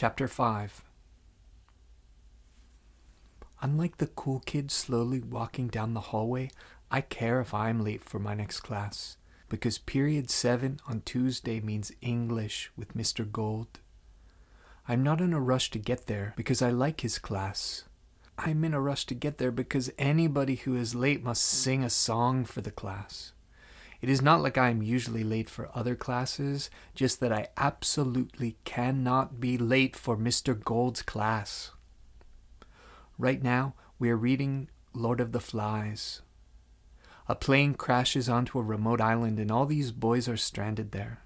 Chapter 5 Unlike the cool kid slowly walking down the hallway, I care if I'm late for my next class, because period 7 on Tuesday means English with Mr. Gold. I'm not in a rush to get there because I like his class. I'm in a rush to get there because anybody who is late must sing a song for the class. It is not like I am usually late for other classes, just that I absolutely cannot be late for Mr. Gold's class. Right now, we are reading Lord of the Flies. A plane crashes onto a remote island, and all these boys are stranded there.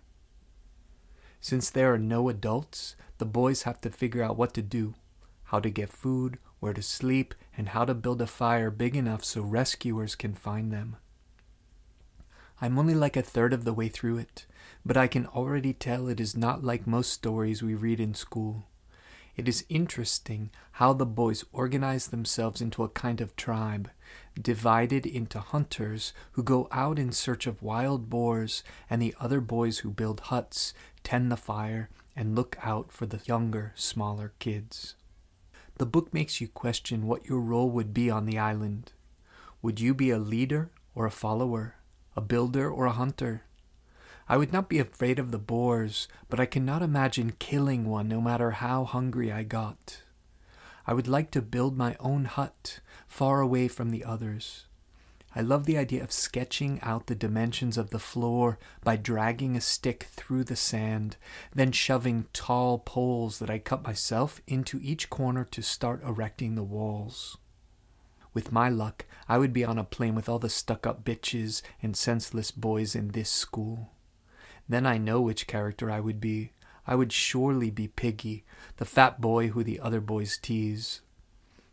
Since there are no adults, the boys have to figure out what to do how to get food, where to sleep, and how to build a fire big enough so rescuers can find them. I'm only like a third of the way through it, but I can already tell it is not like most stories we read in school. It is interesting how the boys organize themselves into a kind of tribe, divided into hunters who go out in search of wild boars, and the other boys who build huts, tend the fire, and look out for the younger, smaller kids. The book makes you question what your role would be on the island. Would you be a leader or a follower, a builder or a hunter? I would not be afraid of the boars, but I cannot imagine killing one no matter how hungry I got. I would like to build my own hut, far away from the others. I love the idea of sketching out the dimensions of the floor by dragging a stick through the sand, then shoving tall poles that I cut myself into each corner to start erecting the walls. With my luck, I would be on a plane with all the stuck up bitches and senseless boys in this school. Then I know which character I would be. I would surely be Piggy, the fat boy who the other boys tease.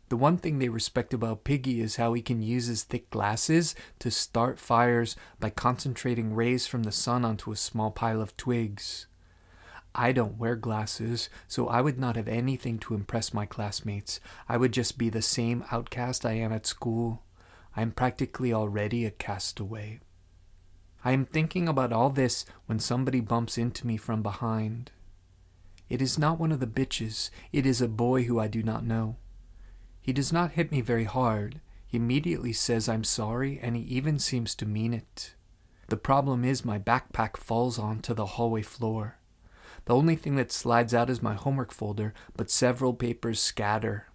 The one thing they respect about Piggy is how he can use his thick glasses to start fires by concentrating rays from the sun onto a small pile of twigs. I don't wear glasses, so I would not have anything to impress my classmates. I would just be the same outcast I am at school. I am practically already a castaway. I am thinking about all this when somebody bumps into me from behind. It is not one of the bitches, it is a boy who I do not know. He does not hit me very hard. He immediately says I'm sorry, and he even seems to mean it. The problem is my backpack falls onto the hallway floor. The only thing that slides out is my homework folder, but several papers scatter.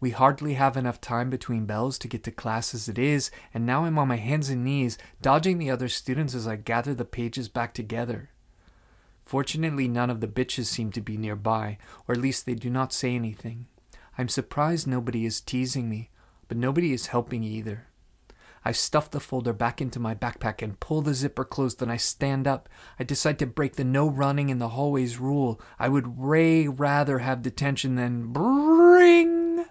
We hardly have enough time between bells to get to class as it is, and now I'm on my hands and knees, dodging the other students as I gather the pages back together. Fortunately, none of the bitches seem to be nearby, or at least they do not say anything. I'm surprised nobody is teasing me, but nobody is helping either. I stuff the folder back into my backpack and pull the zipper closed. Then I stand up. I decide to break the no running in the hallways rule. I would way rather have detention than bring.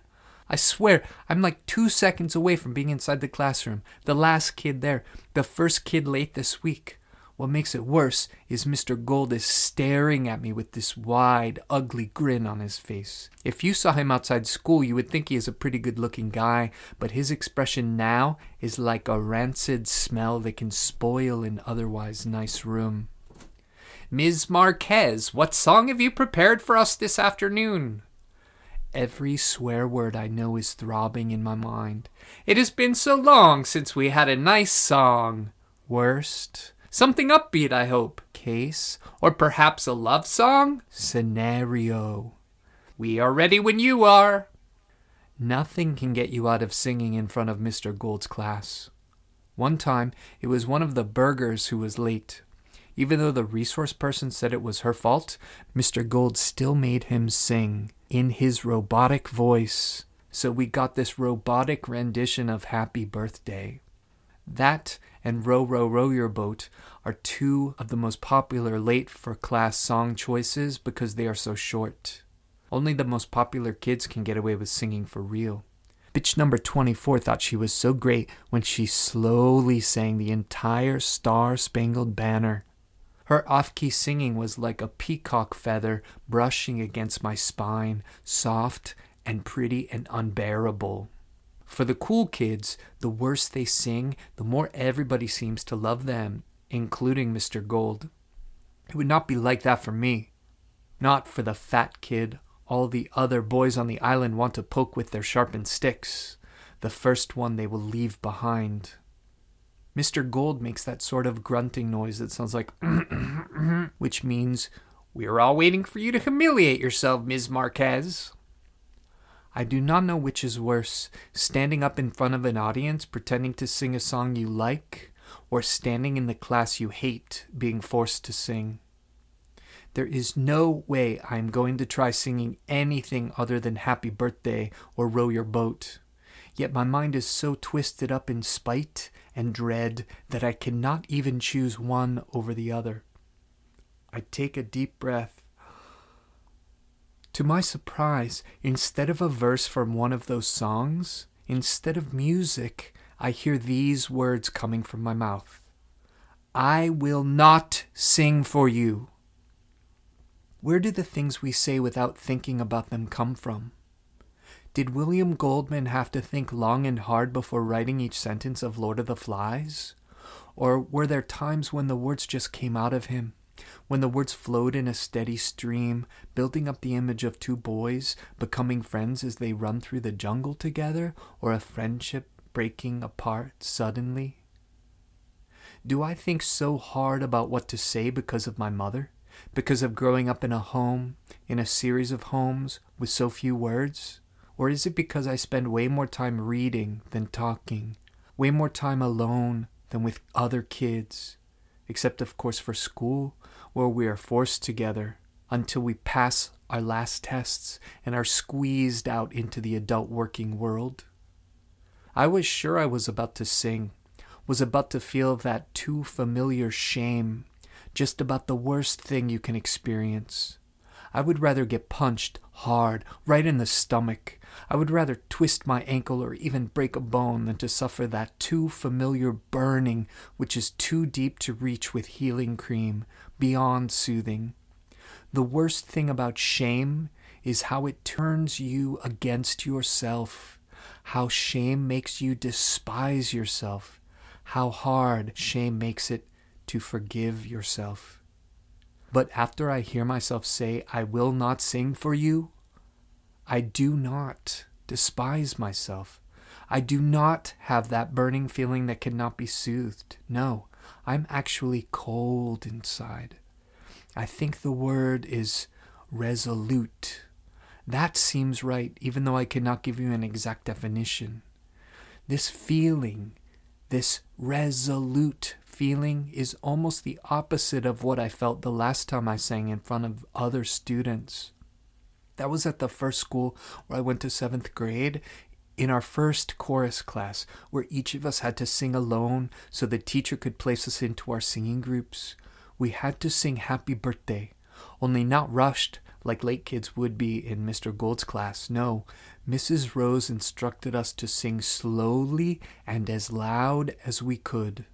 I swear, I'm like two seconds away from being inside the classroom. The last kid there, the first kid late this week. What makes it worse is Mr. Gold is staring at me with this wide, ugly grin on his face. If you saw him outside school, you would think he is a pretty good looking guy, but his expression now is like a rancid smell that can spoil an otherwise nice room. Ms. Marquez, what song have you prepared for us this afternoon? Every swear word I know is throbbing in my mind. It has been so long since we had a nice song. Worst. Something upbeat, I hope. Case. Or perhaps a love song? Scenario. We are ready when you are. Nothing can get you out of singing in front of Mr. Gold's class. One time, it was one of the burgers who was late. Even though the resource person said it was her fault, Mr. Gold still made him sing in his robotic voice. So we got this robotic rendition of Happy Birthday. That and Row, Row, Row Your Boat are two of the most popular late for class song choices because they are so short. Only the most popular kids can get away with singing for real. Bitch number 24 thought she was so great when she slowly sang the entire Star Spangled Banner. Her off key singing was like a peacock feather brushing against my spine, soft and pretty and unbearable. For the cool kids, the worse they sing, the more everybody seems to love them, including Mr. Gold. It would not be like that for me. Not for the fat kid all the other boys on the island want to poke with their sharpened sticks, the first one they will leave behind. Mr. Gold makes that sort of grunting noise that sounds like, which means, We're all waiting for you to humiliate yourself, Ms. Marquez. I do not know which is worse standing up in front of an audience pretending to sing a song you like, or standing in the class you hate being forced to sing. There is no way I am going to try singing anything other than Happy Birthday or Row Your Boat. Yet my mind is so twisted up in spite and dread that I cannot even choose one over the other. I take a deep breath. To my surprise, instead of a verse from one of those songs, instead of music, I hear these words coming from my mouth I will not sing for you. Where do the things we say without thinking about them come from? Did William Golding have to think long and hard before writing each sentence of Lord of the Flies? Or were there times when the words just came out of him? When the words flowed in a steady stream, building up the image of two boys becoming friends as they run through the jungle together, or a friendship breaking apart suddenly? Do I think so hard about what to say because of my mother? Because of growing up in a home, in a series of homes, with so few words? Or is it because I spend way more time reading than talking, way more time alone than with other kids, except of course for school, where we are forced together until we pass our last tests and are squeezed out into the adult working world? I was sure I was about to sing, was about to feel that too familiar shame, just about the worst thing you can experience. I would rather get punched hard, right in the stomach. I would rather twist my ankle or even break a bone than to suffer that too familiar burning which is too deep to reach with healing cream, beyond soothing. The worst thing about shame is how it turns you against yourself, how shame makes you despise yourself, how hard shame makes it to forgive yourself. But after I hear myself say, I will not sing for you, I do not despise myself. I do not have that burning feeling that cannot be soothed. No, I'm actually cold inside. I think the word is resolute. That seems right, even though I cannot give you an exact definition. This feeling, this resolute feeling is almost the opposite of what I felt the last time I sang in front of other students. That was at the first school where I went to seventh grade. In our first chorus class, where each of us had to sing alone so the teacher could place us into our singing groups, we had to sing Happy Birthday, only not rushed like late kids would be in Mr. Gold's class. No, Mrs. Rose instructed us to sing slowly and as loud as we could.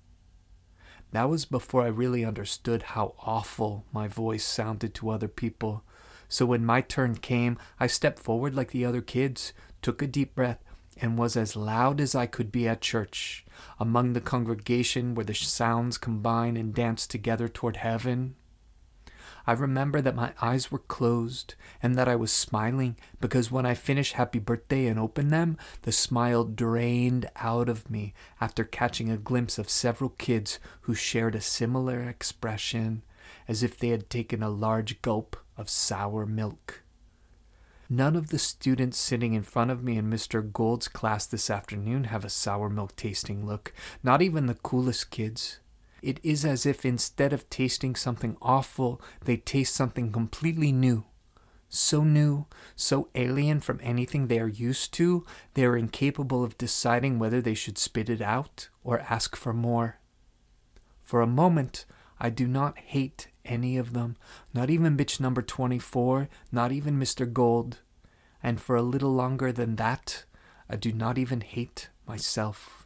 That was before I really understood how awful my voice sounded to other people. So when my turn came, I stepped forward like the other kids, took a deep breath, and was as loud as I could be at church, among the congregation where the sounds combine and dance together toward heaven. I remember that my eyes were closed and that I was smiling because when I finished Happy Birthday and opened them, the smile drained out of me after catching a glimpse of several kids who shared a similar expression as if they had taken a large gulp of sour milk. None of the students sitting in front of me in Mr. Gold's class this afternoon have a sour milk tasting look, not even the coolest kids. It is as if instead of tasting something awful, they taste something completely new. So new, so alien from anything they are used to, they are incapable of deciding whether they should spit it out or ask for more. For a moment, I do not hate any of them, not even bitch number 24, not even Mr. Gold. And for a little longer than that, I do not even hate myself.